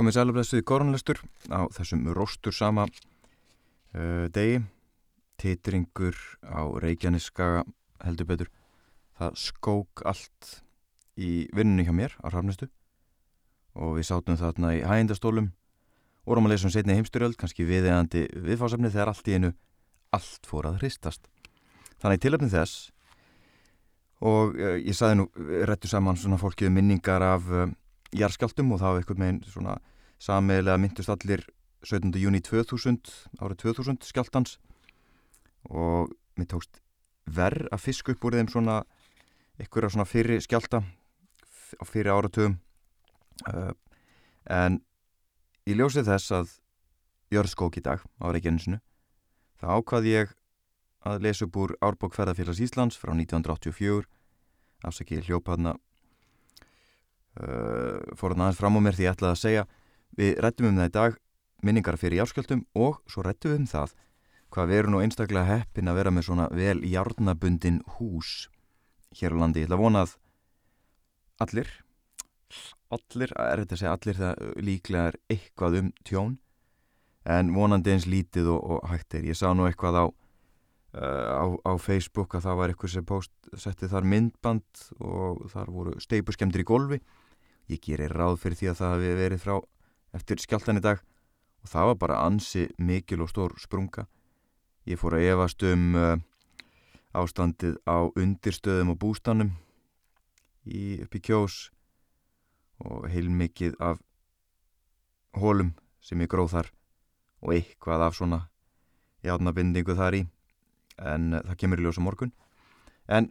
komið sælumlestuði korunlestur á þessum róstur sama uh, degi. Titringur á Reykjaneskaga heldur betur. Það skók allt í vinnunni hjá mér á Rafnistu og við sátum þarna í hægindastólum. Vorum að lesa um setni heimsturöld kannski viðeigandi viðfásefni þegar allt í einu allt fór að hristast. Þannig tilöfni þess og uh, ég saði nú réttu saman svona fólkið minningar af uh, jarðskjáltum og það var eitthvað með svona samiðilega myndust allir 17. júni 2000 árið 2000 skjáltans og mér tókst verð að fisk upp úr þeim svona eitthvað svona fyrir skjálta á fyrir áratugum uh, en í ljósið þess að jörðskók í dag á Reykjanesinu þá ákvað ég að lesa upp úr Árbók ferðarfélags Íslands frá 1984 afsakið hljópaðna uh, fór hann aðeins fram á mér því ég ætlaði að segja við rættum um það í dag minningar fyrir járskjöldum og svo rættum við um það hvað við erum nú einstaklega heppin að vera með svona vel járnabundin hús hér á landi. Ég ætla að vona að allir allir, er þetta að segja allir það líklega er eitthvað um tjón en vonandi eins lítið og, og hægt er. Ég sá nú eitthvað á Uh, á, á Facebook að það var eitthvað sem post, setti þar myndband og þar voru steipuskemdir í golfi ég gerir ráð fyrir því að það hefði verið frá eftir skjáltan í dag og það var bara ansi mikil og stór sprunga. Ég fór að evast um uh, ástandið á undirstöðum og bústanum í, upp í kjós og heilmikið af hólum sem ég gróð þar og eitthvað af svona játnabindingu þar í. En uh, það kemur í ljósa morgun. En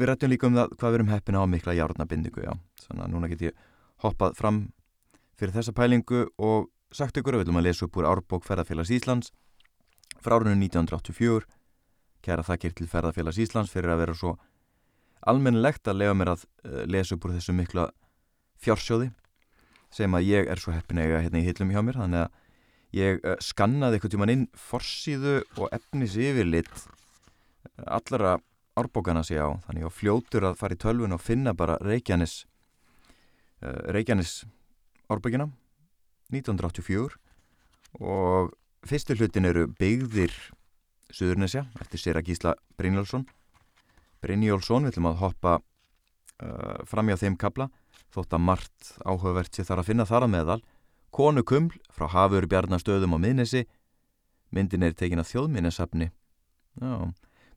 við rættum líka um það hvað við erum heppin á mikla járnabindingu já. þannig að núna get ég hoppað fram fyrir þessa pælingu og sagt ykkur að við viljum að lesa upp úr Árbók Ferðarfélags Íslands frá árunum 1984 kæra þakkir til Ferðarfélags Íslands fyrir að vera svo almennilegt að lega mér að uh, lesa upp úr þessu mikla fjársjóði sem að ég er svo heppin eiga hérna í hillum hjá mér. Þannig að ég uh, skannaði eitthvað tíman inn forsýðu og efnis yfirlit allara árbókana sé á. Þannig að fljótur að fara í tölvun og finna bara Reykjanes uh, Reykjanes árbókina 1984 og fyrstu hlutin eru byggðir Suðurnesja eftir Sera Gísla Brynjólfsson. Brynjólfsson við ætlum að hoppa uh, fram hjá þeim kabla þótt að margt áhugavert sé þar að finna þar að meðal. Konu Kuml frá Hafur Bjarnastöðum á miðnesi. Myndin er tekin að þjóðminnesafni Já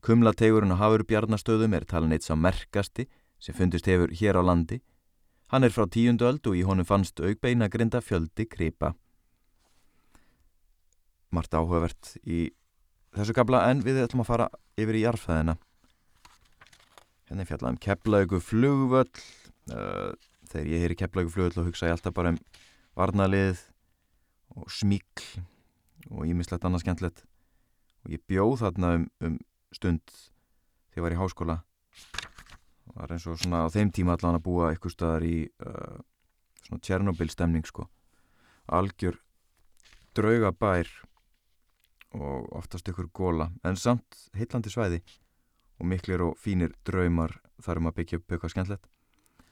Kumlategurinn á Hafur Bjarnastöðum er talan eitt sá merkasti sem fundist hefur hér á landi. Hann er frá tíundu öld og í honum fannst augbeina grinda fjöldi kripa. Marta áhugavert í þessu kabla en við ætlum að fara yfir í jarfæðina. Hérna er fjallað um kepplaugu flugvöll. Þegar ég heyri kepplaugu flugvöll og hugsa ég alltaf bara um varnalið og smíkl og ímislegt annað skemmtilegt. Og ég bjóð þarna um, um stund þegar ég var í háskóla það var eins og svona á þeim tíma allan að búa eitthvað staðar í uh, svona Tjernobyl stemning sko. Algjör draugabær og oftast ykkur góla en samt heitlandi svæði og miklir og fínir draumar þar um að byggja upp eitthvað skemmtlegt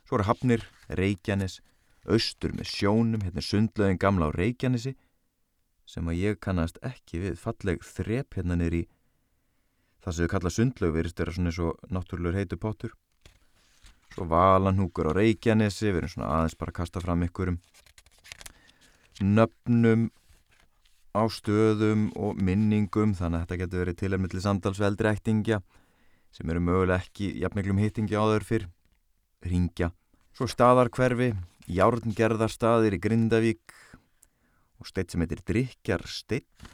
svo eru Hafnir, Reykjanes austur með sjónum, hérna sundlaugin gamla á Reykjanesi sem að ég kannast ekki við. Falleg þrep hérna nýri það sem við kalla sundlaug verist vera svona eins og náttúrulegur heitu pottur svo valanhúkur á Reykjanesi við erum svona aðeins bara að kasta fram ykkurum nöfnum á stöðum og minningum þannig að þetta getur verið tilhemmilli samtalsveldri ættingja sem eru möguleg ekki jafnmiklum hittingja áður fyrr. Ringja, svo staðarkverfi járngerðarstaðir í Grindavík og steitt sem heitir Drykjar steitt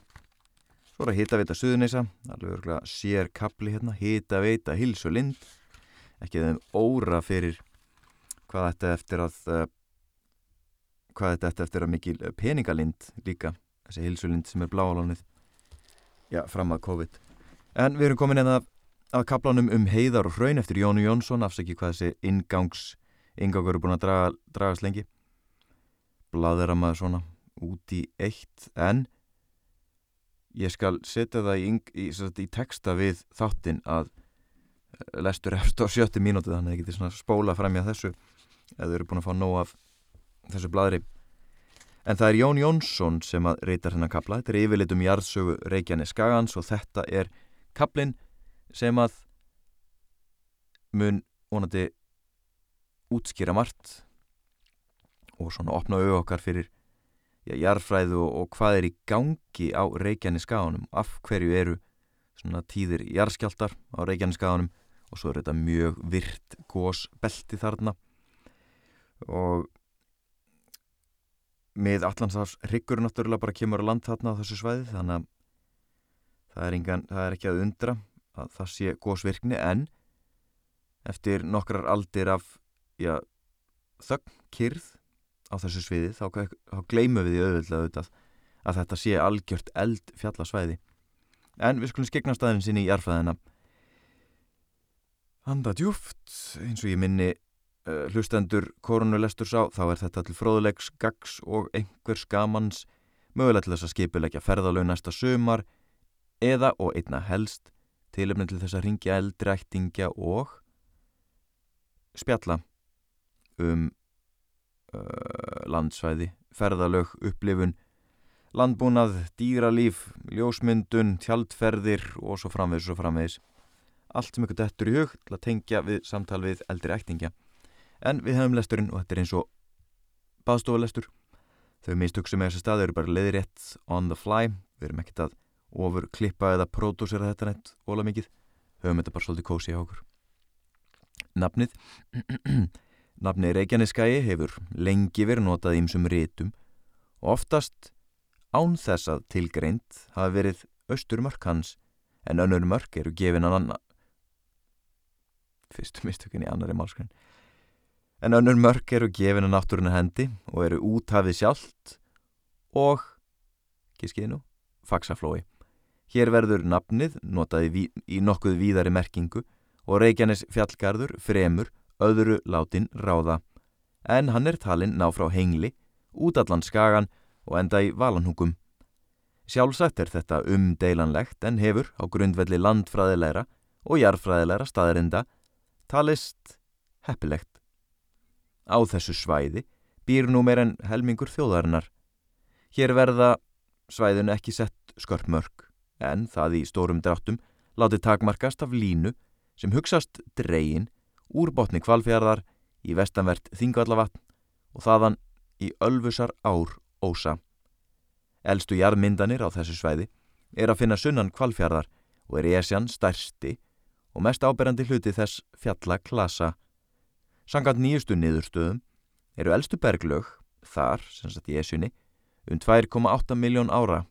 Svo er að hita veita suðuneysa, alveg örgulega sér kapli hérna, hita veita hils og lind, ekki þeim óra fyrir hvað þetta eftir að, uh, hvað þetta eftir að mikil peningalind líka, þessi hils og lind sem er bláalónið, já, fram að COVID. En við erum komin hérna að kaplanum um heiðar og hraun eftir Jónu Jónsson, afsaki hvað þessi ingangs, ingangur eru búin að draga, dragast lengi, blaður að maður svona út í eitt, en ég skal setja það í, í, í texta við þáttinn að eh, lestur eftir á sjötti mínúti þannig að það getur spóla fram í að þessu eða þau eru búin að fá nóg af þessu bladri En það er Jón Jónsson sem að reytar hennar kapla. Þetta er yfirleitum jarðsögu Reykjanes Skagans og þetta er kaplinn sem að mun vonandi útskýra margt og svona opna auð okkar fyrir jarðfræðu og, og hvað er í gangi á Reykjanes Skaganum. Af hverju eru svona tíðir jarðskjáltar á Reykjanes Skaganum og svo er þetta mjög virt gósbelti þarna. Og með Allandsafs riggur náttúrulega bara kemur að land þarna á þessu svæði þannig að það er, engan, það er ekki að undra að það sé gósvirkni en eftir nokkrar aldir af já, þögn, kyrð á þessu sviði þá, þá gleymum við því auðvitað auðvitað að þetta sé algjört eld fjallasvæði en við skulum skegna staðin sinni í jarfæðina Handa djúft eins og ég minni uh, hlustendur koronulesturs á þá er þetta til fróðulegs, gags og einhvers gamans mögulega til þess að skipilegja ferðalög næsta sömar eða og einna helst tilöfni til þess að ringja eldræktingja og spjalla um uh, landsvæði, ferðalög, upplifun, landbúnað, dýralíf, ljósmyndun, tjaldferðir og svo framvegis og framvegis. Allt sem ykkur dettur í hug til að tengja við samtal við eldri ættingja. En við hefum lesturinn og þetta er eins og baðstofalestur. Þau mistug sem er þessi stað eru bara leiðrétt on the fly. Við erum ekkert að ofur klippa eða pródúsera þetta neitt óla mikið. Höfum þetta bara svolítið kósi á okkur. Nafnið Nafnið Reykjaneskæi hefur lengi verið notað ímsum rítum og oftast án þess að tilgreint hafa verið austurmörk hans en önnur mörk eru gefin að anna fyrstu mistökinn í annari málskræn en önnur mörk eru gefin að náttúruna hendi og eru úthafið sjálft og kiskiðinu, faksaflói hér verður nafnið notaði í nokkuð víðari merkingu og Reykjanes fjallgarður fremur öðru látin ráða. En hann er talinn ná frá hengli, útallan skagan og enda í valanhúkum. Sjálfsagt er þetta umdeilanlegt en hefur á grundvelli landfræðilegra og jarfræðilegra staðarinda talist heppilegt. Á þessu svæði býr nú meir en helmingur þjóðarinnar. Hér verða svæðinu ekki sett skörpmörk en það í stórum dráttum láti takmarkast af línu sem hugsast dreyin úr botni kvalfjörðar í vestanvert Þingvallavatn og þaðan í Ölfusar ár ósa. Elstu jarðmyndanir á þessu sveiði er að finna sunnan kvalfjörðar og er Esjan stærsti og mest áberandi hluti þess fjalla klasa. Sangant nýjustu niðurstöðum eru elstu berglög þar, sem sagt í Esjunni, um 2,8 miljón ára.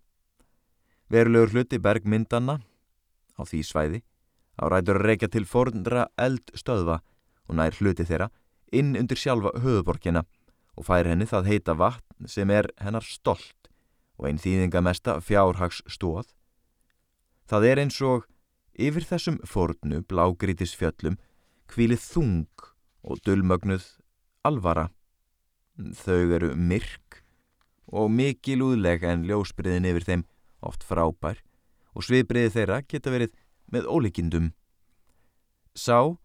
Verulegur hluti bergmyndanna á því svæði á rætur að reykja til forndra eldstöðva og nær hluti þeirra inn undir sjálfa höfuborkina og fær henni það heita vatn sem er hennar stolt og einn þýðingamesta fjárhags stóð. Það er eins og yfir þessum fornu blágrítis fjöllum kvílið þung og dullmögnuð alvara. Þau eru myrk og mikil úðlega en ljósbriðin yfir þeim oft frábær og sviðbriði þeirra geta verið með ólíkindum. Sá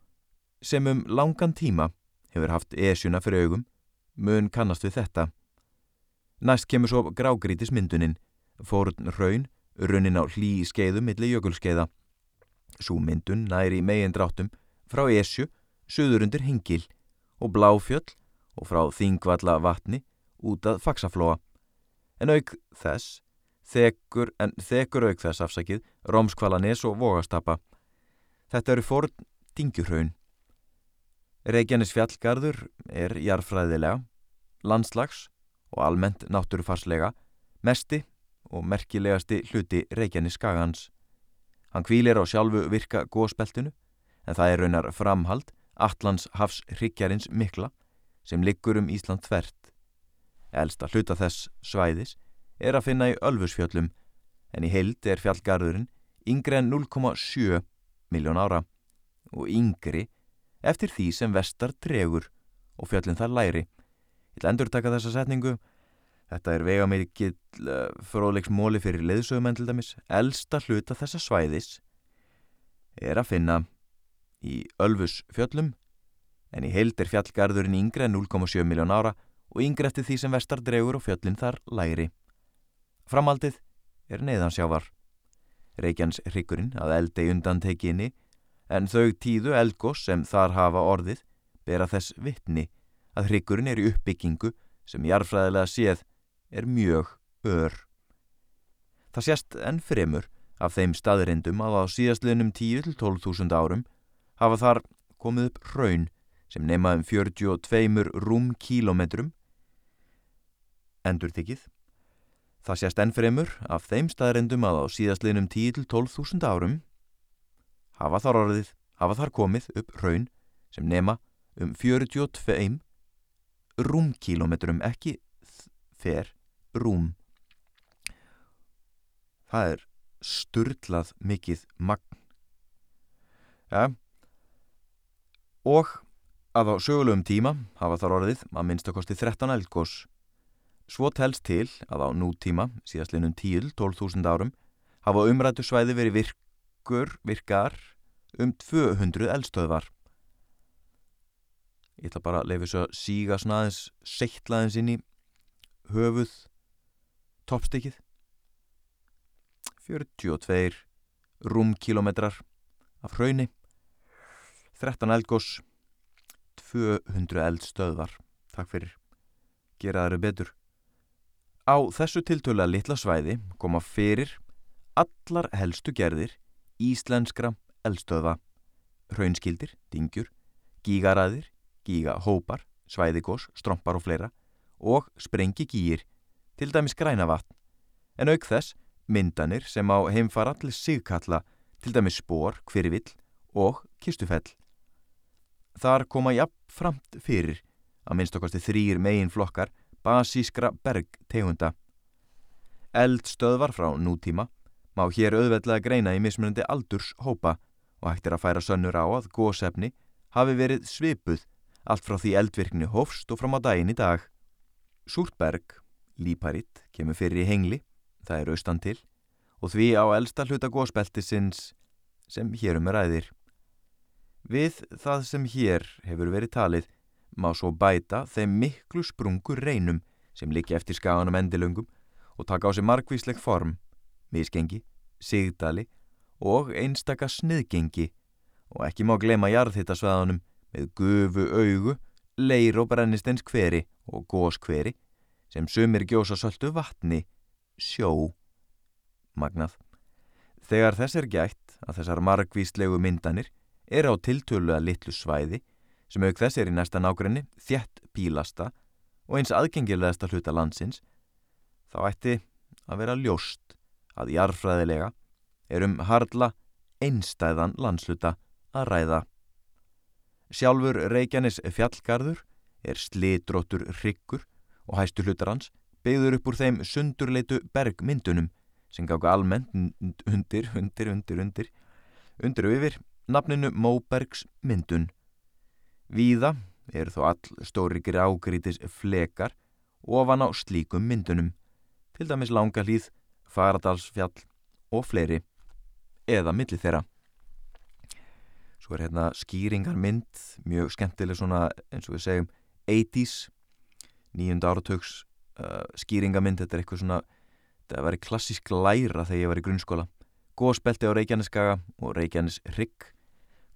sem um langan tíma hefur haft esjuna fyrir augum mun kannast við þetta. Næst kemur svo grágrítismyndunin, fórun raun, runnin á hlý skeiðum millir jökulskeiða. Sú myndun næri megin dráttum frá esju, söður undir hengil og bláfjöll og frá þingvalla vatni út að faksaflóa. En auk þess þekur, en þekur auk þess afsakið, Rómskvalanes og Vogastapa. Þetta eru fórn dingjurhaun. Reykjanes fjallgarður er jarfræðilega, landslags og almennt náttúrufarslega mesti og merkilegasti hluti Reykjanes skagans. Hann kvílir á sjálfu virka góspeltinu en það er raunar framhald Allands hafs hryggjarins mikla sem liggur um Ísland þvert. Elsta hluta þess svæðis er að finna í Ölfusfjöllum en í heild er fjallgarðurinn yngri en 0,7 miljón ára og yngri eftir því sem vestar dregur og fjöllin þar læri. Ég vil endur taka þessa setningu. Þetta er vega mikill uh, fróðleiksmóli fyrir leðsögumenn til dæmis. Elsta hluta þessa svæðis er að finna í Ölfusfjöllum en í heild er fjallgarðurinn yngri en 0,7 miljón ára og yngre eftir því sem vestar dregur og fjöllin þar læri. Framaldið er neðansjávar. Reykjans hrygurinn að eldi undan tekinni en þau tíðu eldgós sem þar hafa orðið bera þess vittni að hrygurinn er í uppbyggingu sem jarfræðilega séð er mjög ör. Það sést enn fremur af þeim staðrindum að á síðastliðnum 10-12.000 árum hafa þar komið upp raun sem neymaðum 42 rúmkílometrum endur þykið. Það sést enn fremur af þeim staðrindum að á síðastliðnum 10-12.000 árum hafa þar orðið, hafa þar komið upp raun sem neyma um 42 rúmkílometrum, ekki fer rúm. Það er sturdlað mikið magn. Ja. Og að á sögulegum tíma hafa þar orðið að minnstakosti 13 eldgós. Svo telst til að á nútíma, síðastlinnum 10-12.000 árum, hafa umrættu svæði verið virkur, virkar um 200 eldstöðvar. Ég ætla bara að leiði svo að síga svona aðeins seittlaðins inn í höfuð toppstykkið. 42 rúmkilometrar af hrauni, 13 eldgós, 200 eldstöðvar. Takk fyrir, geraður betur. Á þessu tiltölu að litla svæði koma fyrir allar helstu gerðir íslenskra eldstöða, hraunskildir, dingjur, gígaræðir, gígahópar, svæðigós, strompar og fleira og sprengi gýr, til dæmis græna vatn, en auk þess myndanir sem á heimfara allir sigkalla, til dæmis spór, hverfill og kistufell. Þar koma jafn framt fyrir að minnst okkasti þrýr megin flokkar basískra bergtegunda. Eldstöðvar frá nútíma má hér auðveldlega greina í mismunandi aldurs hópa og hægt er að færa sönnur á að gósefni hafi verið svipuð allt frá því eldvirkni hófst og fram á daginn í dag. Súrtberg, líparitt, kemur fyrir í hengli það er austan til, og því á elsta hluta gósbeltisins sem hérum er æðir. Við það sem hér hefur verið talið má svo bæta þeim miklu sprungur reynum sem líki eftir skaganum endilöngum og taka á sig margvísleg form, misgengi, sigdali og einstaka sniðgengi og ekki má glema jarðhittasvæðanum með gufu augu, leir og brennistens hveri og góskveri sem sumir gjósa söldu vatni sjó. Magnað. Þegar þess er gætt að þessar margvíslegu myndanir er á tiltölu að litlu svæði sem auk þess er í næsta nákrenni þjætt bílasta og eins aðgengilegasta hluta landsins, þá ætti að vera ljóst að jarfræðilega er um hardla einstæðan landsluta að ræða. Sjálfur Reykjanes fjallgarður er slitróttur hryggur og hæstu hlutar hans byggður upp úr þeim sundurleitu bergmyndunum sem gáðu almennt undir, undir, undir, undir, undir og yfir nafninu Móbergs myndun. Víða eru þó all stóri grágrítis flekar ofan á slíkum myndunum, til dæmis langa hlýð, faradalsfjall og fleiri, eða milli þeirra. Svo er hérna skýringar mynd, mjög skemmtileg svona eins og við segjum 80's, nýjunda áratöks uh, skýringamind, þetta er eitthvað svona þetta var klassísk læra þegar ég var í grunnskóla. Góðspelti á Reykjaneskaga og Reykjanes Rygg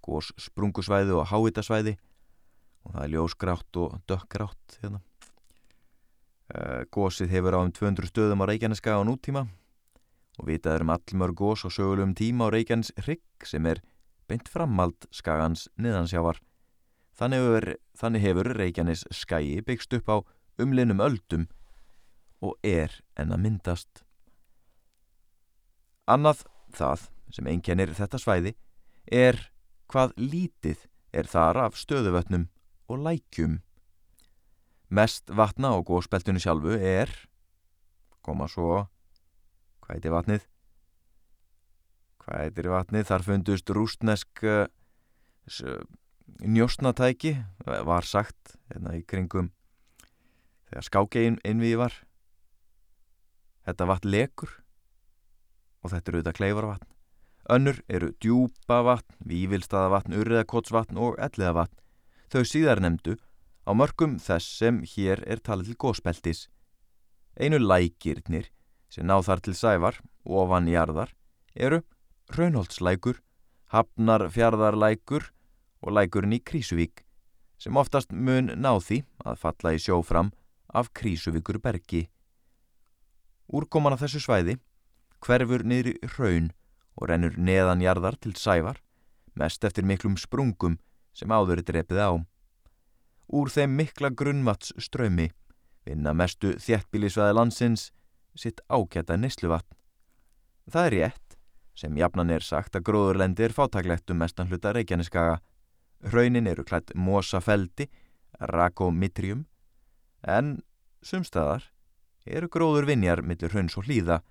góðs sprungusvæði og háitasvæði og það er ljósgrátt og dökkgrátt hérna. uh, góðsið hefur á um 200 stöðum á Reykjaneskaga á nútíma. Og vitað er um allmör góðs og sögulegum tíma á Reykjanes Rygg sem er beint framald skagans niðansjávar þannig hefur, hefur Reykjanes skagi byggst upp á umlinum öldum og er en að myndast. Annað það sem einkennir þetta svæði er hvað lítið er þar af stöðuvötnum og lækjum. Mest vatna á góðspeltunni sjálfu er, koma svo, hvað heitir vatnið? Hvað heitir vatnið? Þar fundust rústnesk uh, njóstnatæki, var sagt, hérna í kringum þegar skákegin innvíði var. Þetta vatn lekur og þetta eru auðvitað kleifarvatn. Önnur eru djúpa vatn, vívilstaða vatn, urriðakottsvatn og elliða vatn. Þau síðar nefndu á mörgum þess sem hér er talið til góspeltis. Einu lækirnir sem ná þar til sævar, ofan jarðar, eru Raunholtslækur, Hafnarfjarðarlækur og lækurinn í Krísuvík sem oftast mun ná því að falla í sjó fram af Krísuvíkur bergi. Úrkoman af þessu svæði hverfur niður í raun og rennur neðanjarðar til sævar, mest eftir miklum sprungum sem áður er drepið á. Úr þeim mikla grunnvats strömi vinna mestu þjættbílisvæði landsins sitt ágæta nesluvatn. Það er rétt, sem jafnan er sagt að gróðurlendi er fátaklegt um mestan hluta Reykjaneskaga. Hraunin eru klætt mosafeldi, rakomitrium, en sumstaðar eru gróður vinjar millir hrauns og hlýða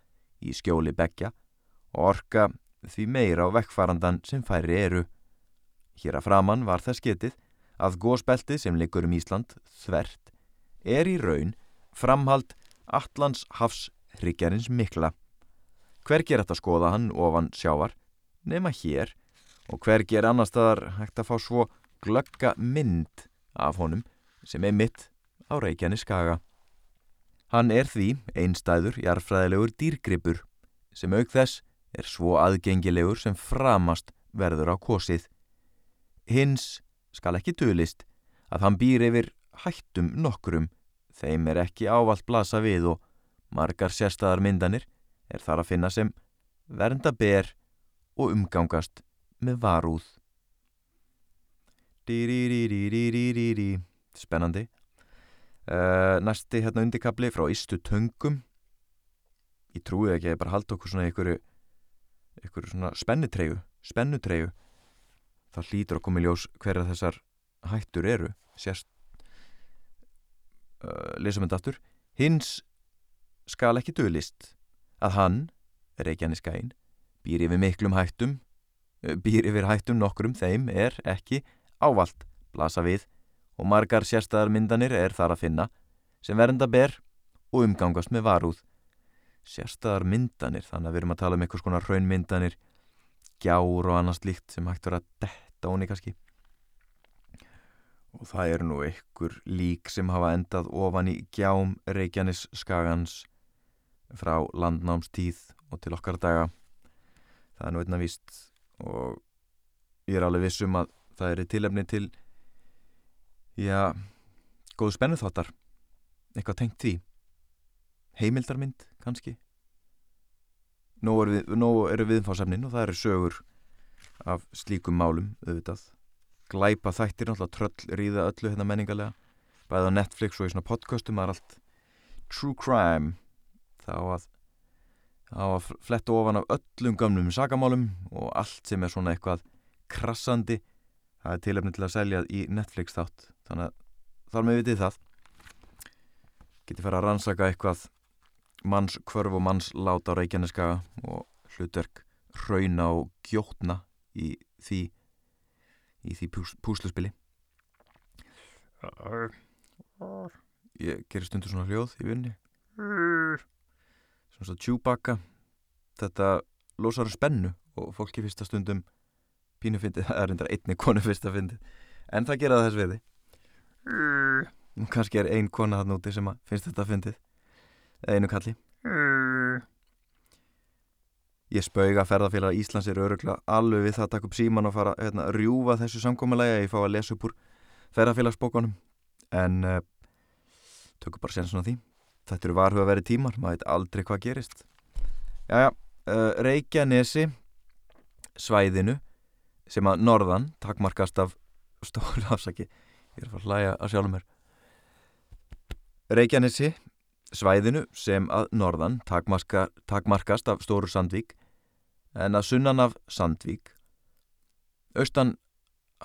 í skjóli begja og orka því meira á vekkfarandan sem færi eru. Hér að framann var þess getið að gósbeltið sem liggur um Ísland þvert er í raun framhald Allands hafs hryggjarins mikla. Hver ger þetta skoða hann ofan sjávar nema hér og hver ger annar staðar hægt að fá svo glögga mynd af honum sem er mitt á Reykjani skaga. Hann er því einstæður jarfræðilegur dýrgripur sem auk þess er svo aðgengilegur sem framast verður á kosið. Hins skal ekki duðlist að hann býr yfir hættum nokkrum, þeim er ekki ávalt blasa við og margar sérstæðar myndanir er þar að finna sem vernda ber og umgangast með varúð. Dí-dí-dí-dí-dí-dí Spennandi. Uh, næsti hérna undikabli frá Ístu Töngum. Ég trúi ekki að ég bara halda okkur svona ykkur, ykkur svona spennutreyju, spennutreyju. Það hlýtur koma í ljós hverja þessar hættur eru. Sérst, uh, lesum þetta aftur. Hins skal ekki döðlist að hann, Reykjanes Gæn, býr yfir miklum hættum, býr yfir hættum nokkrum þeim er ekki ávalt blasa við og margar sérstæðar myndanir er þar að finna sem vernda ber og umgangast með varúð. Sérstæðar myndanir, þannig að við erum að tala um einhvers konar raunmyndanir, gjár og annars líkt sem hægt verið að detta honi kannski. Og það eru nú einhver lík sem hafa endað ofan í gjám Reykjanes skagans frá landnámstíð og til okkar daga. Það er nú einna víst og ég er alveg vissum að það er tilefni til Já, góðu spennu þáttar eitthvað tengt því? Heimildarmynd kannski? Nú eru við, er viðfásefnin og það eru sögur af slíkum málum auðvitað. Glæpa þættir, náttúrulega tröll ríða öllu hérna menningarlega. Bæðið á Netflix og í svona podcastum það er allt true crime. Þá að, að fletta ofan af öllum gamlum sagamálum og allt sem er svona eitthvað krassandi það er tilefni til að selja í Netflix þátt þannig að þar með vitið það. Geti fara að rannsaka eitthvað manns kvörf og manns láta á Reykjaneska og hlutverk hrauna og gjótna í því í því pús, púsluspili. Ég gerir stundur svona hljóð í vinni svona svo tjúbaka þetta losar spennu og fólki fyrsta stundum pínu fyndið, það er reyndar einni konu fyrsta fyndið en það gera þess viði og kannski er ein kona hann úti sem finnst þetta að fyndið einu kalli. Ég spauga að ferðarfélag Íslands er öruglega alveg við það að taka upp síman og fara hérna, að rjúfa þessu samkómulega ég fá að lesa upp úr ferðarfélagsbókunum en uh, tökum bara sér svona því. Þetta eru varhu að vera tímar, maður veit aldrei hvað gerist. Jæja, uh, Reykjanesi svæðinu sem að norðan takmarkast af stóri afsaki ég er að fara að hlæja að sjálfum mér. Reykjanesi svæðinu sem að norðan takmarka, takmarkast af Stóru Sandvík en að sunnan af Sandvík. Austan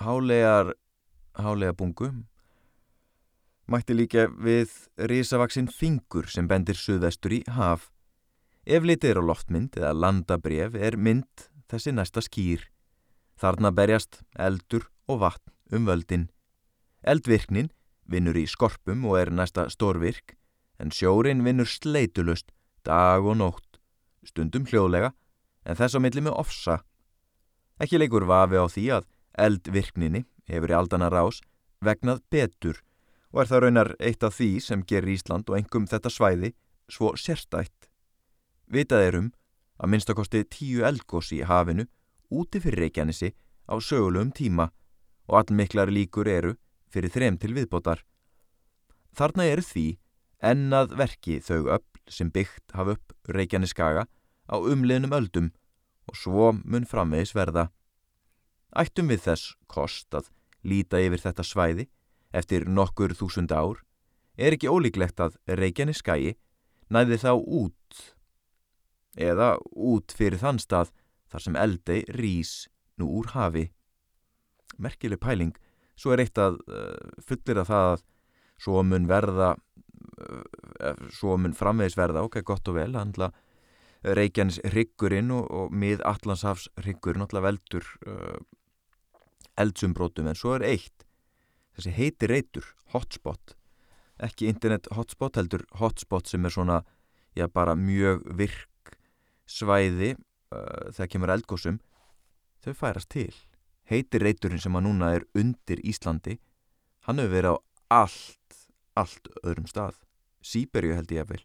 hálegar hálega bungu. Mætti líka við risavaksinn fingur sem bendir suðvestur í haf. Ef litið er á loftmynd eða landabref er mynd þessi næsta skýr. Þarna berjast eldur og vatn um völdin Eldvirknin vinnur í skorpum og er næsta stórvirk, en sjórin vinnur sleitulust dag og nótt, stundum hljóðlega, en þess á milli með ofsa. Ekki leikur vafi á því að eldvirkninni hefur í aldana rás vegnað betur og er það raunar eitt af því sem gerir Ísland og engum þetta svæði svo sérstætt. Vitað er um að minnstakosti tíu eldgósi í hafinu úti fyrir Reykjanesi á sögulegum tíma og allmiklar líkur eru fyrir þrem til viðbótar. Þarna eru því ennað verki þau öll sem byggt hafa upp Reykjaneskaga á umliðnum öldum og svo mun framvegis verða. Ættum við þess kost að líta yfir þetta svæði eftir nokkur þúsund ár er ekki ólíklegt að Reykjaneskagi næði þá út eða út fyrir þann stað þar sem eldei rís nú úr hafi. Merkileg pæling, svo er eitt að uh, fullir að það að svo mun verða, uh, svo mun framvegis verða, ok, gott og vel, handla Reykjanes ryggurinn og, og mið Allandshafs ryggurinn, alltaf veldur uh, eldsumbrótum, en svo er eitt, þessi heiti reytur, hotspot, ekki internet hotspot, heldur hotspot sem er svona, já, bara mjög virk svæði uh, þegar kemur eldgósum þau færast til heitir reyturinn sem að núna er undir Íslandi hann hefur verið á allt allt öðrum stað. Sýberju held ég að vel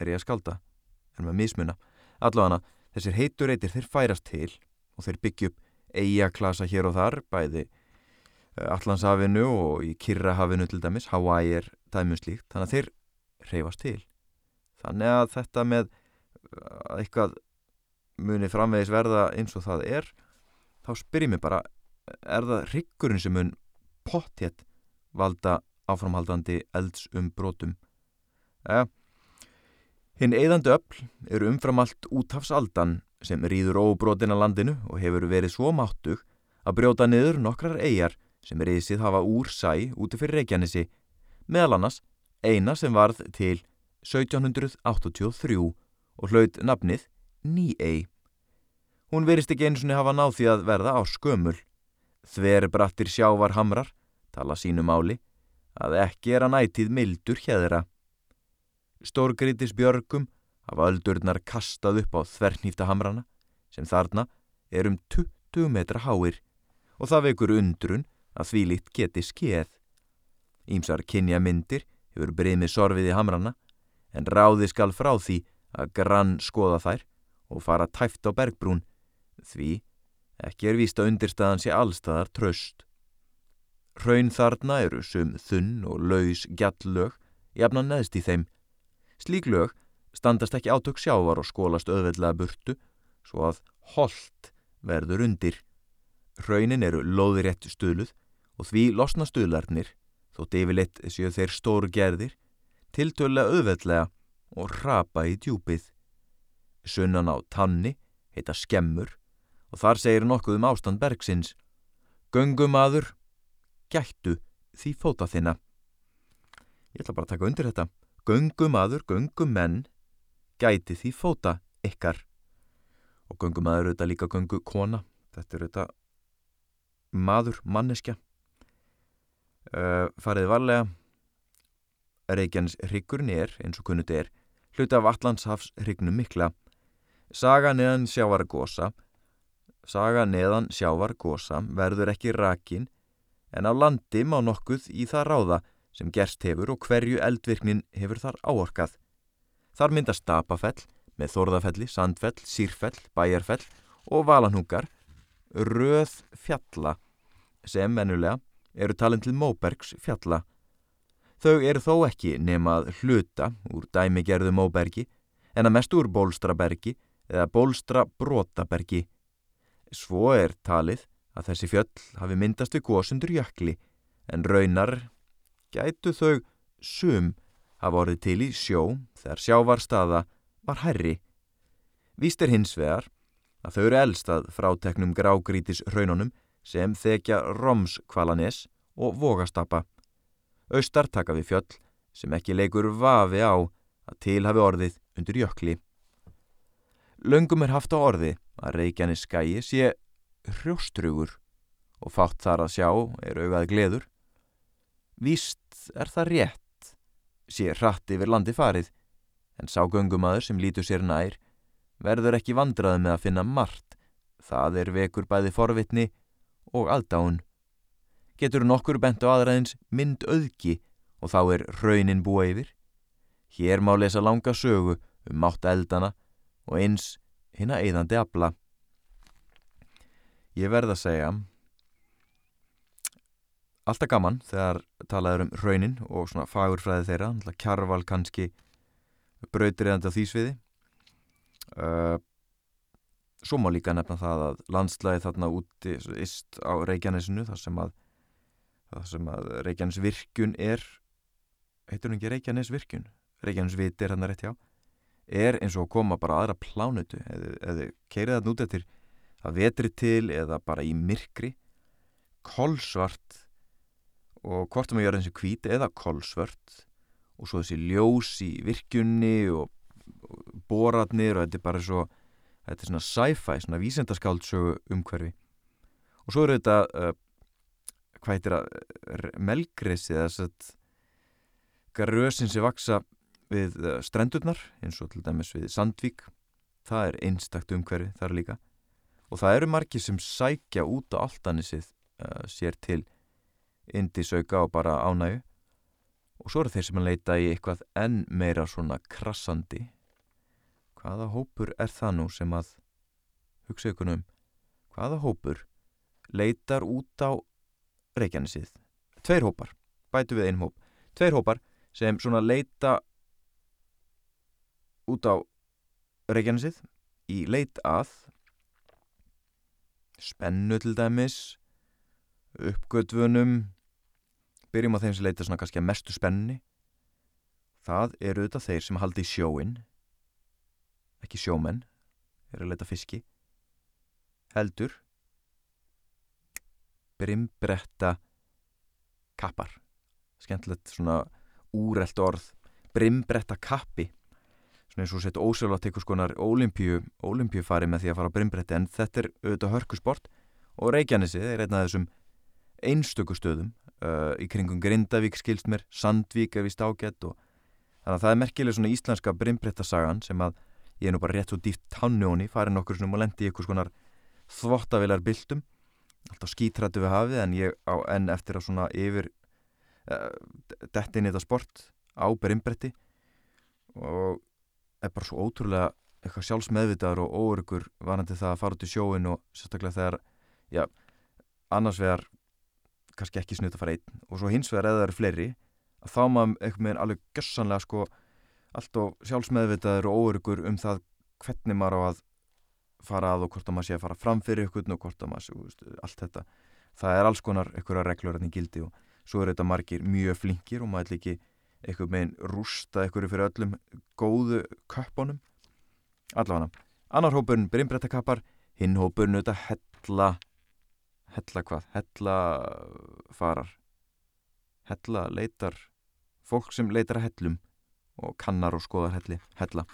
er ég að skalda, er með mismuna. Allavega þessir heitur reytir þeir færast til og þeir byggja upp eigaklasa hér og þar bæði uh, Allandshafinu og í Kirrahafinu til dæmis, Hawaii er dæmuslíkt, þannig að þeir reyfast til. Þannig að þetta með að eitthvað muni framvegis verða eins og það er þá spyrir mér bara er það ryggurinn sem mun pottjett valda áframhaldandi elds um brotum eða hinn eðandi öll eru umfram allt útafsaldan sem rýður óbrotin að landinu og hefur verið svo máttug að brjóta niður nokkrar eigjar sem reysið hafa úr sæ úti fyrir Reykjanesi meðal annars eina sem varð til 1783 og hlaut nafnið Ný-ei. Hún verist ekki eins og hafa náð því að verða á skömmul. Þver brattir sjávar hamrar, tala sínu máli, að ekki er að nætið mildur hjæðra. Stórgrítis björgum hafa öldurnar kastað upp á þvernýfta hamrana, sem þarna er um 20 metra háir, og það vekur undrun að því litt geti skeð. Ímsar kynja myndir hefur breymið sorfið í hamrana, en ráði skal frá því að grann skoða þær og fara tæft á bergbrún, því ekki er víst að undirstaðan sé allstaðar tröst. Hraun þarna eru sum þunn og laus gjallög, jafna neðst í þeim. Slík lög standast ekki átök sjávar og skólast öðveldlega burtu, svo að holdt verður undir. Hraunin eru loðirétt stuðluð og því losna stuðlarnir, þótt yfirleitt séu þeir stóru gerðir, tiltölulega öðveldlega og rapa í djúpið. Sunnan á tanni heita skemmur og þar segir nokkuð um ástand bergsins. Göngumadur, gættu því fóta þinna. Ég ætla bara að taka undir þetta. Göngumadur, göngumenn, gæti því fóta ykkar. Og göngumadur eru þetta líka göngukona. Þetta eru þetta maður, manneskja. Uh, fariði varlega. Reykjanes hryggur nér, eins og kunnut er, hluti af Allandshafs hrygnum mikla. Saga neðan sjávar gósa Saga neðan sjávar gósa verður ekki rakin en á landi má nokkuð í það ráða sem gerst hefur og hverju eldvirknin hefur þar áorkað. Þar myndast stapafell með þorðafelli, sandfell, sírfell, bæjarfell og valanhúkar, röð fjalla sem mennulega eru talin til Móbergs fjalla. Þau eru þó ekki nemað hluta úr dæmigerðu Móbergi en að mest úr Bólstrabergi eða bólstra brotabergi. Svo er talið að þessi fjöll hafi myndast við góðsundur jökli en raunar gætu þau sum hafa orðið til í sjó þegar sjávarstaða var herri. Víst er hins vegar að þau eru elstað fráteknum grágrítis raununum sem þekja Romskvalanes og Vogastapa. Austar taka við fjöll sem ekki leikur vafi á að til hafi orðið undir jökli. Löngum er haft á orði að Reykjanes skæi sé hrjóstrugur og fátt þar að sjá er augað gleður. Víst er það rétt, sé hratt yfir landi farið, en sá göngumadur sem lítur sér nær verður ekki vandrað með að finna margt, það er vekur bæði forvitni og aðdáun. Getur nokkur bent á aðraðins mynd auðki og þá er raunin búa yfir. Hér má lesa langa sögu um mátt eldana og eins hinn að eðandi abla. Ég verð að segja alltaf gaman þegar talaður um raunin og svona fagurfræði þeirra, kjarval kannski brautriðandi á því sviði. Uh, svo má líka nefna það að landslæði þarna úti ist á Reykjanesinu þar sem að, að Reykjanes virkun er heitur hún ekki Reykjanes virkun Reykjanes viti er hann að rétt hjá er eins og að koma bara aðra plánutu eða keirið það nút eftir að vetri til eða bara í myrkri kolsvart og hvort að gera eins og hvít eða kolsvart og svo þessi ljós í virkunni og, boratnir og þetta er bara svo þetta er svona sci-fi, svona vísendaskáldsögu umhverfi. Og svo eru þetta uh, hvað heitir að melgresi eða þess að rösin sem vaksa við uh, strendurnar eins og til dæmis við Sandvík. Það er einstakt umhverfi þar líka. Og það eru margir sem sækja út á alltanisið uh, sér til indisauka og bara ánægu og svo eru þeir sem að leita í eitthvað enn meira svona krassandi. Hvaða hópur er það nú sem að hugsa ykkur um? Hvaða hópur leitar út á Reykjanesið? Tveir hópar, bætu við einn hóp. Tveir hópar sem svona leita út á Reykjanesið í leit að spennu til dæmis uppgötvunum byrjum á þeim sem leita svona kannski að mestu spenni það eru þetta þeir sem haldi í sjóin ekki sjómenn eru að leita fiski heldur brimbretta kappar. Skemmtilegt svona úrelt orð brimbretta kappi svona eins og sett ósöflat eitthvað skonar ólimpíu, ólimpíu fari með því að fara á brimbretti en þetta er auðvitað hörkusport. Og Reykjanesi er einn af þessum einstöku stöðum uh, í kringum Grindavík skilst mér, Sandvík er vist ágætt og þannig að það er merkileg svona íslenska brimbrettasagan sem að ég er nú bara rétt svo dýft tannjóni farin okkur svona og lendi í eitthvað skonar þvottavilar bildum alltaf skítrættu við hafið en ég á enn eftir að svona yfir uh, dettin í þetta sport á brimbretti og er bara svo ótrúlega eitthvað sjálfsmeðvitaður og óörgur varandi það að fara út í sjóin og sérstaklega þegar, já, annars vegar kannski ekki snutt að fara einn og svo hins vegar eða það eru fleiri að þá maður eitthvað með alveg gössanlega sko allt og sjálfsmeðvitaður og óörgur um það hvernig maður á að fara að og hvort að maður sé að fara fram fyrir ykkur og hvort að maður allt þetta. Það er alls konar einhverja reglur en gildi og svo er þetta margir mjög flinkir og maður ekki eitthvað meginn rústa eitthvað fyrir öllum góðu köppunum. Allavega annar hópurinn brimbrettakappar hinn hópurinn auðvitað hella hella hvað? hella farar. Hella leitar fólk sem leitar að hellum og kannar og skoðar helli hella.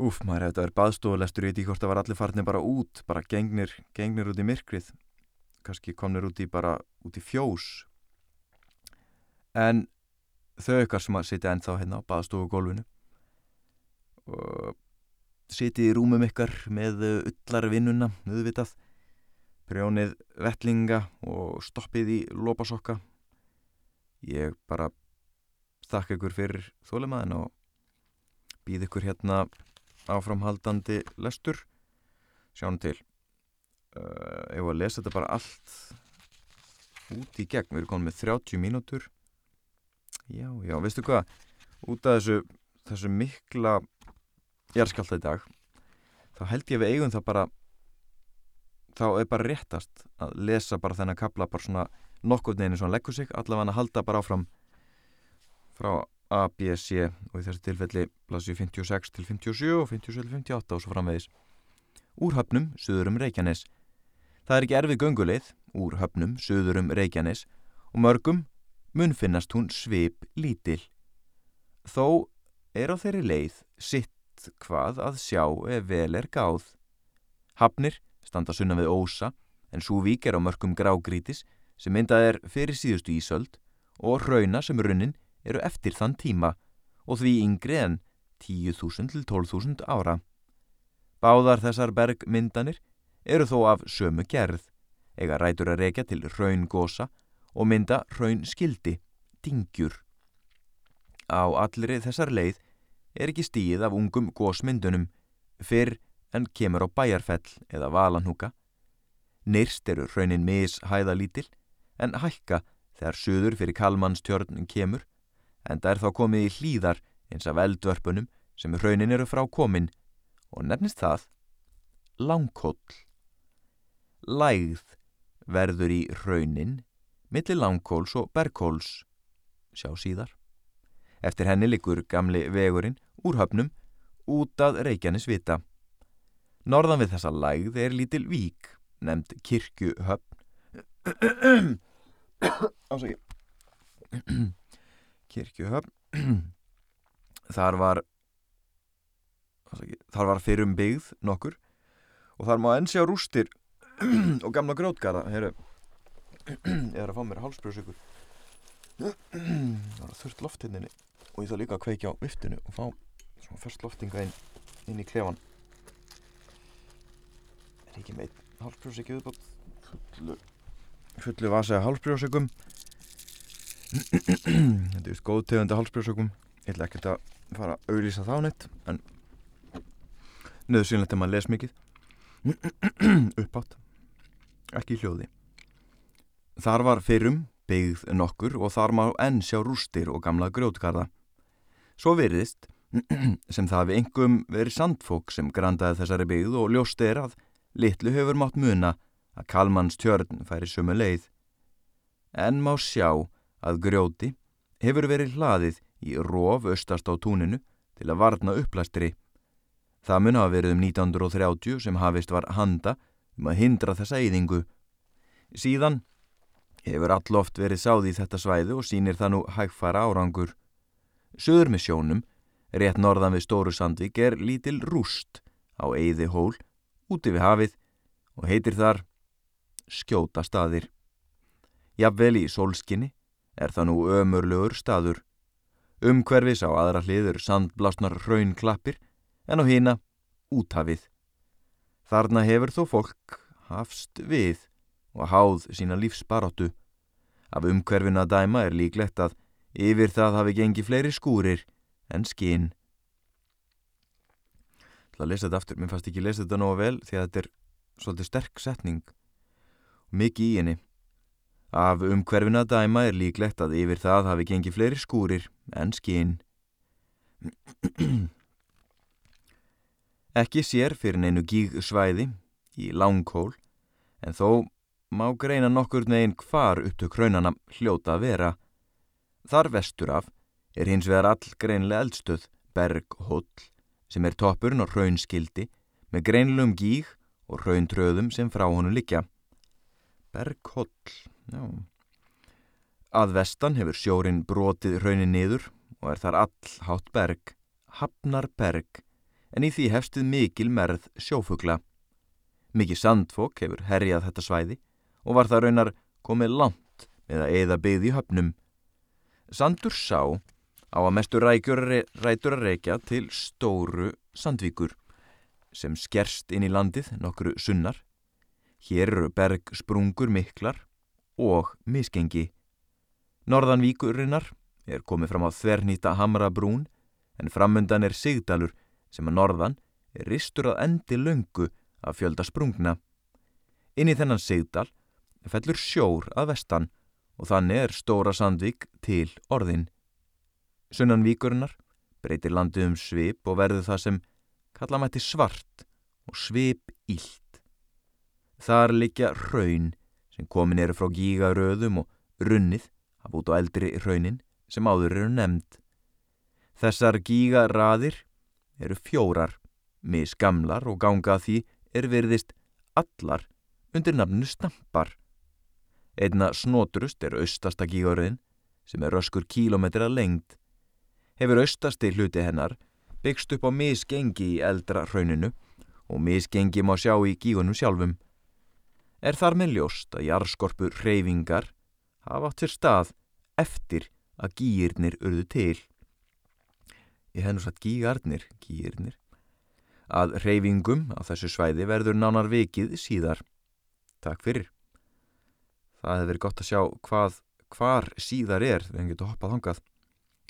Úf, maður hefði vera baðstofulestur ég veit ekki hvort það var allir farnir bara út bara gengnir, gengnir út í myrkrið. Kannski komnir út í bara út í fjós en þau ykkar sem að sitja ennþá hérna á baðstofu gólfinu og sitið í rúmum ykkar með ullarvinnuna, auðvitað prjónið vettlinga og stoppið í lópasokka. Ég bara þakka ykkur fyrir þólemaðin og býð ykkur hérna áframhaldandi lestur. Sjáum til. Uh, ég var að lesa þetta bara allt út í gegn, við erum konið með 30 mínútur Já, já, veistu hvað? Út af þessu, þessu mikla jæðskjálta í dag þá held ég við eigum það bara þá er bara réttast að lesa bara þennan kapla bara svona nokkur neginn svona leggur sig allavega að halda bara áfram frá A, B, C og í þessu tilfelli blasju 56 til 57 og 57 til 58 og svo framvegis. Úr höfnum, söður um Reykjanes. Það er ekki erfið gönguleið úr höfnum, söður um Reykjanes og mörgum mun finnast hún svip lítil. Þó er á þeirri leið sitt hvað að sjá ef vel er gáð. Hafnir standa sunna við ósa en Súvík er á mörgum grágrítis sem myndað er fyrir síðustu ísöld og rauna sem runnin eru eftir þann tíma og því yngri en 10.000 til 12.000 ára. Báðar þessar bergmyndanir eru þó af sömu gerð, eiga rætur að reykja til raungósa og mynda raun skildi dingjur. Á allri þessar leið er ekki stíð af ungum gósmyndunum fyrr en kemur á bæjarfell eða valanhúka. Nyrst eru raunin mishæðalítil en hækka þegar söður fyrir kalmannstjörn kemur en það er þá komið í hlýðar eins af eldvörpunum sem raunin eru frá komin og nefnist það langkóll. Lægð verður í raunin millir langkóls og bergkóls, sjá síðar. Eftir henni likur gamli vegurinn úr höfnum út að Reykjanes vita. Norðan við þessa lægð er lítil vík, nefnd kirkjuhöfn. Kirkjuhöfn. Þar var, þar var fyrrum byggð nokkur og þar má enn sjá rústir og gamla grótgarða. Heru, ég er að fá mér hálsbrjóðsökur. Það var þurft loftinninni og ég þarf líka að kveikja á viftinu og fá svona fyrst loftinga inn, inn í klefan. Er ekki meitt hálsbrjóðsöki viðbátt fullu, fullu vasaða hálsbrjóðsökum. Þetta er góð tegunda hálsbrjóðsökum. Ég ætla ekkert að fara að auðlýsa þá neitt en nöðsynlegt er maður að les mikið. Uppátt. Ekki í hljóði. Þar var fyrrum byggð nokkur og þar má enn sjá rústir og gamla grjótgarða. Svo veriðist sem það við engum verið sandfók sem grandaði þessari byggð og ljóst er að litlu hefur mátt muna að Kalmanns tjörn færi sumu leið. En má sjá að grjóti hefur verið hlaðið í róf östast á túninu til að varna upplæstri. Það mun hafa verið um 1930 sem hafist var handa um að hindra þessa eyðingu. Síðan hefur alloft verið sáð í þetta svæði og sínir það nú hægfara árangur. Suður með sjónum, rétt norðan við Stóru Sandvík, er lítil rúst á eyði hól úti við hafið og heitir þar skjóta staðir. Jafnvel í sólskinni er það nú ömurlegur staður. Umhverfis á aðra hliður sandblásnar raunklappir en á hina úthafið. Þarna hefur þó fólk hafst við og háð sína lífsbaróttu. Af umhverfinu að dæma er líklegt að yfir það hafi gengið fleiri skúrir en skinn. Það að lesa þetta aftur, mér fannst ekki lesa þetta nógu vel því að þetta er svolítið sterk setning og mikið í henni. Af umhverfinu að dæma er líklegt að yfir það hafi gengið fleiri skúrir en skinn. Ekki sér fyrir neinu gíg svæði í langkól en þó má greina nokkur neginn hvar upptök raunana hljóta að vera. Þar vestur af er hins vegar all greinlega eldstöð Berghóll sem er toppurinn og raunskildi með greinlegum gíg og rauntröðum sem frá honu likja. Berghóll, já. Að vestan hefur sjórin brotið raunin niður og er þar all hátt berg, hafnar berg, en í því hefstuð mikil merð sjófugla. Mikið sandfók hefur herjað þetta svæði og var það raunar komið langt með að eða byggði í höfnum. Sandur sá á að mestu rætur að reykja til stóru sandvíkur sem skerst inn í landið nokkru sunnar. Hér eru bergsprungur miklar og misgengi. Norðanvíkurinnar er komið fram á þvernýta Hamrabrún en framundan er Sigdalur sem að norðan er ristur að endi löngu af fjölda sprungna. Inn í þennan Sigdal fellur sjór að vestan og þannig er Stóra Sandvík til orðin. Sunnan víkurinnar breytir landið um svip og verður það sem kalla mætti svart og svip ílt. Þar likja raun sem komin eru frá gígaröðum og runnið af út á eldri raunin sem áður eru nefnd. Þessar gígaraðir eru fjórar, misgamlar og ganga því er verðist allar undir nafnu stampar. Einna snotrust er austasta gígaröðin sem er röskur kílometra lengd. Hefur austasti hluti hennar byggst upp á misgengi í eldra rauninu og misgengi má sjá í gígunum sjálfum. Er þar með ljóst að jarðskorpu reyfingar hafa átt sér stað eftir að gýirnir urðu til. Ég hef nú satt gígarnir, gýirnir, að reyfingum á þessu svæði verður nánar vikið síðar. Takk fyrir. Það hefði verið gott að sjá hvað hvar síðar er þegar hann getur hoppað hongað.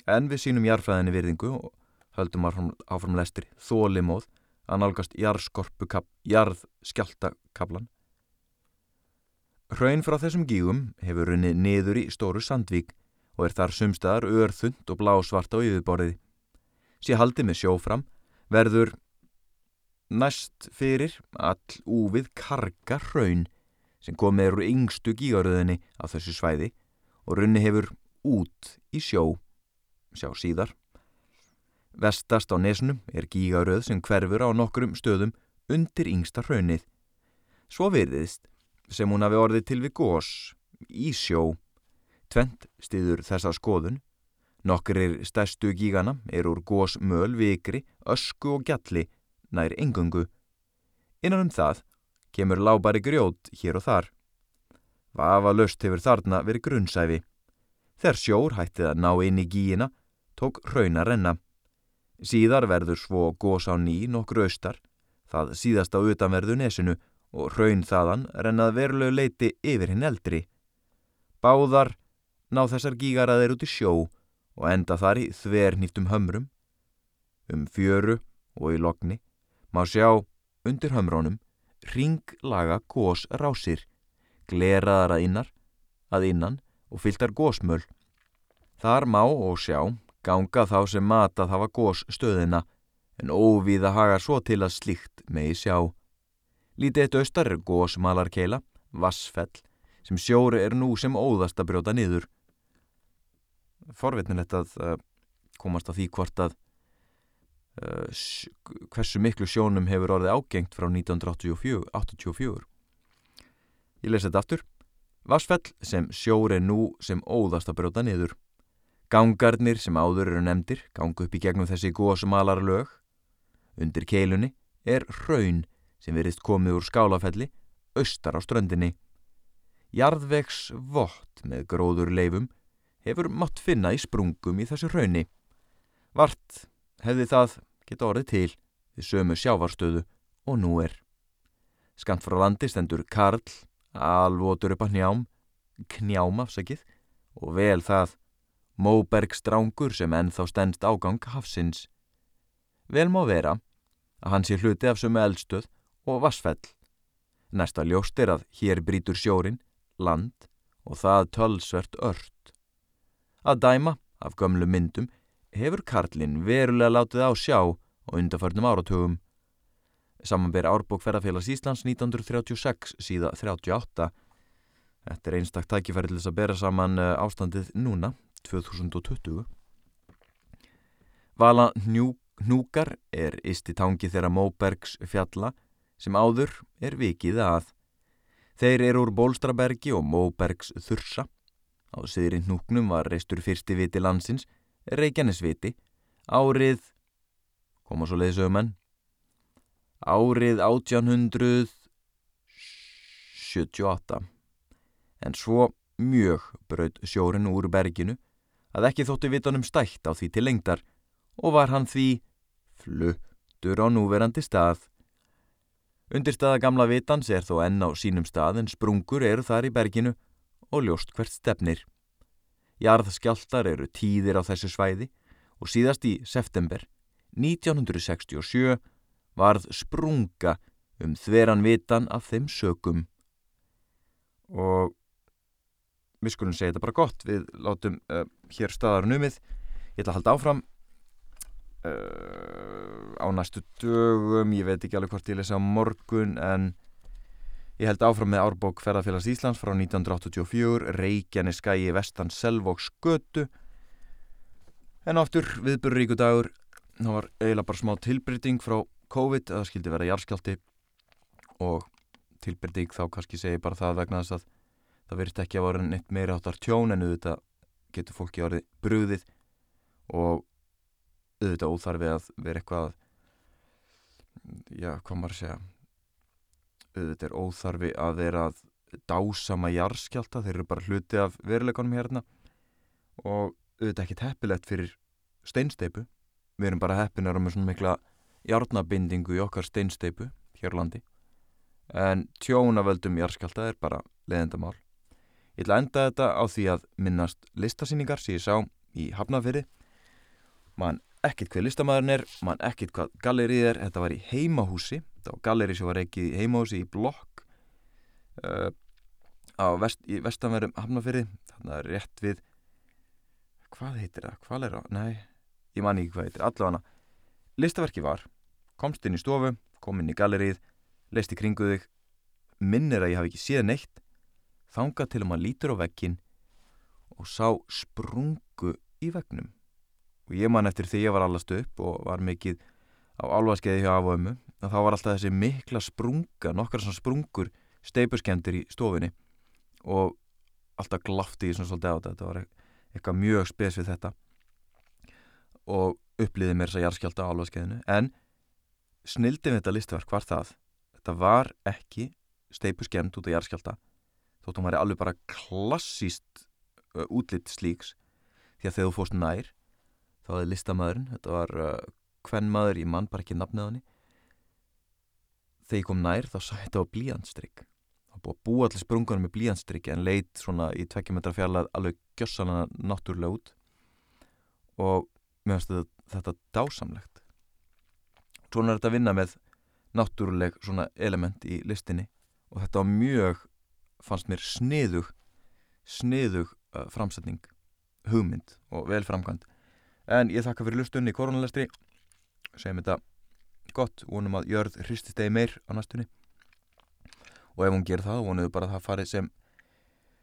En við sínum jarfræðinni virðingu og höldum áfram, lestri þólimóð að nálgast jarðskjáltakablan. Hraun frá þessum gígum hefur runni niður í stóru sandvík og er þar sumstaðar örþund og blásvart á yfirborðið. Sér haldi með sjófram verður næst fyrir all úvið karga hraun sem komið eru yngstu gígaröðinni á þessu svæði og runni hefur út í sjó, sjá síðar. Vestast á nesnum er gígaröð sem hverfur á nokkrum stöðum undir yngsta hraunið. Svo virðist sem hún hafi orðið til við gós, í sjó. Tvent stiður þessa skoðun. Nokkur stærstu gígana er úr gós möl, vikri, ösku og gjalli nær engungu. Innan um það kemur lábæri grjót hér og þar. Vafa löst hefur þarna verið grunnsæfi. Þegar sjór hættið að ná inn í gíina, tók hrauna renna. Síðar verður svo gós á ný nokkur austar, það síðast á utanverðu nesinu og hraun þaðan rennað verulegu leiti yfir hinn eldri. Báðar ná þessar gígaraðir út í sjó og enda þar í þvernýftum hömrum. Um fjöru og í lokni má sjá undir hömrónum ringlaga gósrásir, gleraðar að innar, að innan og fylgtar gósmöl. Þar má og sjá ganga þá sem matað hafa gósstöðina en óvíða hagar svo til að slíkt megi sjá. Lítið eitt austar er gósmalarkeila, vassfell, sem sjóri er nú sem óðast að brjóta niður. Forvitnilegt að uh, komast á því hvort að hversu miklu sjónum hefur orðið ágengt frá 1984. Ég lesi þetta aftur. Vassfell sem sjóri er nú sem óðast að brjóta niður. Gangarnir sem áður eru nefndir gangu upp í gegnum þessi gósmalar lög. Undir keilunni er hraun sem verist komið úr skálafelli austar á ströndinni. Jarðvegs vott með gróður leifum hefur mátt finna í sprungum í þessu hraunni. Vart hefði það geta orðið til við sömu sjávarstöðu og nú er. Skant frá landi stendur Karl, alvotur upp að njám, knjám afsakið og vel það Móbergstrángur sem ennþá stendst ágang hafsins. Vel má vera að hann sé hluti af sömu eldstöð og vassfell. Næsta ljóst er að hér brítur sjórin, land og það tölsvert ört. Að dæma af gömlu myndum hefur Karlinn verulega látið á sjá og undarförnum áratugum. Samanber árbók ferðarfélags Íslands 1936 síða 38. Þetta er einstak tækifæri til þess að bera saman eh, ástandið núna, 2020. Vala Hnúkar er isti tangi þeirra Móbergs fjalla sem áður er vikið að. Þeir eru úr Bólstrabergi og Móbergs þursa. Á siðri hnúknum var reistur fyrsti viti landsins, Reykjanesviti, árið, koma svo leiðsögumenn, árið 1878. En svo mjög braud sjórin úr berginu að ekki þótti vitanum stætt á því til lengdar og var hann því fluttur á núverandi stað. Undirstaða gamla vitans er þó enn á sínum stað en sprungur eru þar í berginu og ljóst hvert stefnir. Jarðskjáltar eru tíðir á þessu svæði og síðast í september 1967 varð sprunga um þveran vitan af þeim sökum. Og við skulum segja þetta bara gott, við látum uh, hér staðar numið, ég ætla að halda áfram uh, á næstu dögum, ég veit ekki alveg hvort ég lesa á morgun en ég held áfram með árbók Ferðarfélags Íslands frá 1984, Reykjanes skæi vestan Selvóks götu en áttur viðbörur ríku dagur, það var eiginlega bara smá tilbryting frá COVID, það skildi vera jarðskjálti og tilbryting þá kannski segi bara það vegna þess að það verist ekki að vera neitt meiri áttar tjón en auðvitað getur fólki árið brúðið og auðvitað óþarfið að vera eitthvað já, hvað maður segja auðvitað er óþarfi að vera að dásama jarðskjálta þeir eru bara hluti af veruleikonum hérna. Og auðvitað ekki teppilegt fyrir steinsteipu við erum bara heppinar með svona mikla jarnabindingu í okkar steinsteipu hér landi. En tjónavöldum jarðskjálta er bara leðendamál Ég ætla að enda þetta á því að minnast listasýningar sem ég sá í Hafnafyrði. Man ekkit hvað listamæðurinn er, man ekkit hvað gallerið er. Þetta var í heimahúsi. Þetta var gallerið sem var ekki í heimahúsi í blokk uh, á vest, vestanverðum Hafnafyrði. Þannig að rétt við, hvað heitir það? Hvað er það? Nei, ég man ekki hvað heitir. Allavega, listaverki var, komst inn í stofu, kom inn í gallerið, leist í kringu þig, minnir að ég hafi ekki séð neitt þanga til að maður lítur á vekkin og sá sprungu í vegnum og ég man eftir því ég var allast upp og var mikið á álvaskeiði hjá afömu og þá var alltaf þessi mikla sprunga nokkar svona sprungur steipurskemdir í stofinni og alltaf glafti ég svona svolítið á þetta. Þetta var eitthvað mjög spes við þetta. Og upplýði mér þess að jarðskjálta á álvaskeiðinu en snildið við þetta listverk var það þetta var ekki steipurskemd út af jarðskjálta þótt hún væri alveg bara klassíst útlitt slíks. Því að þegar þú fórst nær þá hefði listamæðurinn, þetta var uh, hvern maður, ég mann bara ekki nafnið á henni. Þegar ég kom nær þá sá þetta á blíjandstrygg þá búið að búa allir sprungunum með blíjandstrygg en leit svona í tvekkjumetra fjarlag alveg gjössalana náttúrulega út. Og mér finnst þetta, dásamlegt. Svona er þetta að vinna með náttúruleg svona element í listinni. Og þetta var mjög fannst mér sniðug sniðug uh, framsetning hugmynd og vel framkvæmt en ég þakka fyrir lustunni í koronalestri segjum þetta gott. Vonum að jörð hrististegi meir á næstunni. Og ef hún ger það vonum við bara að það farið sem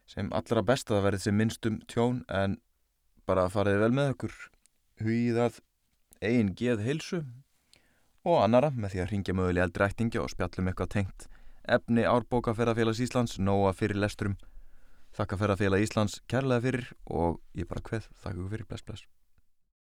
sem allra best að það verið sem minnstum tjón. En bara farið vel með okkur. Hugið að einn geð heilsu og annara með því að ringja mögulega eldri ættingi og spjallum eitthvað tengt efni árbóka ferðarfélags Íslands, nóa fyrir lesturum þakka ferðarfélag Íslands kærlega fyrir og ég bara hveð, þakka fyrir, bless bless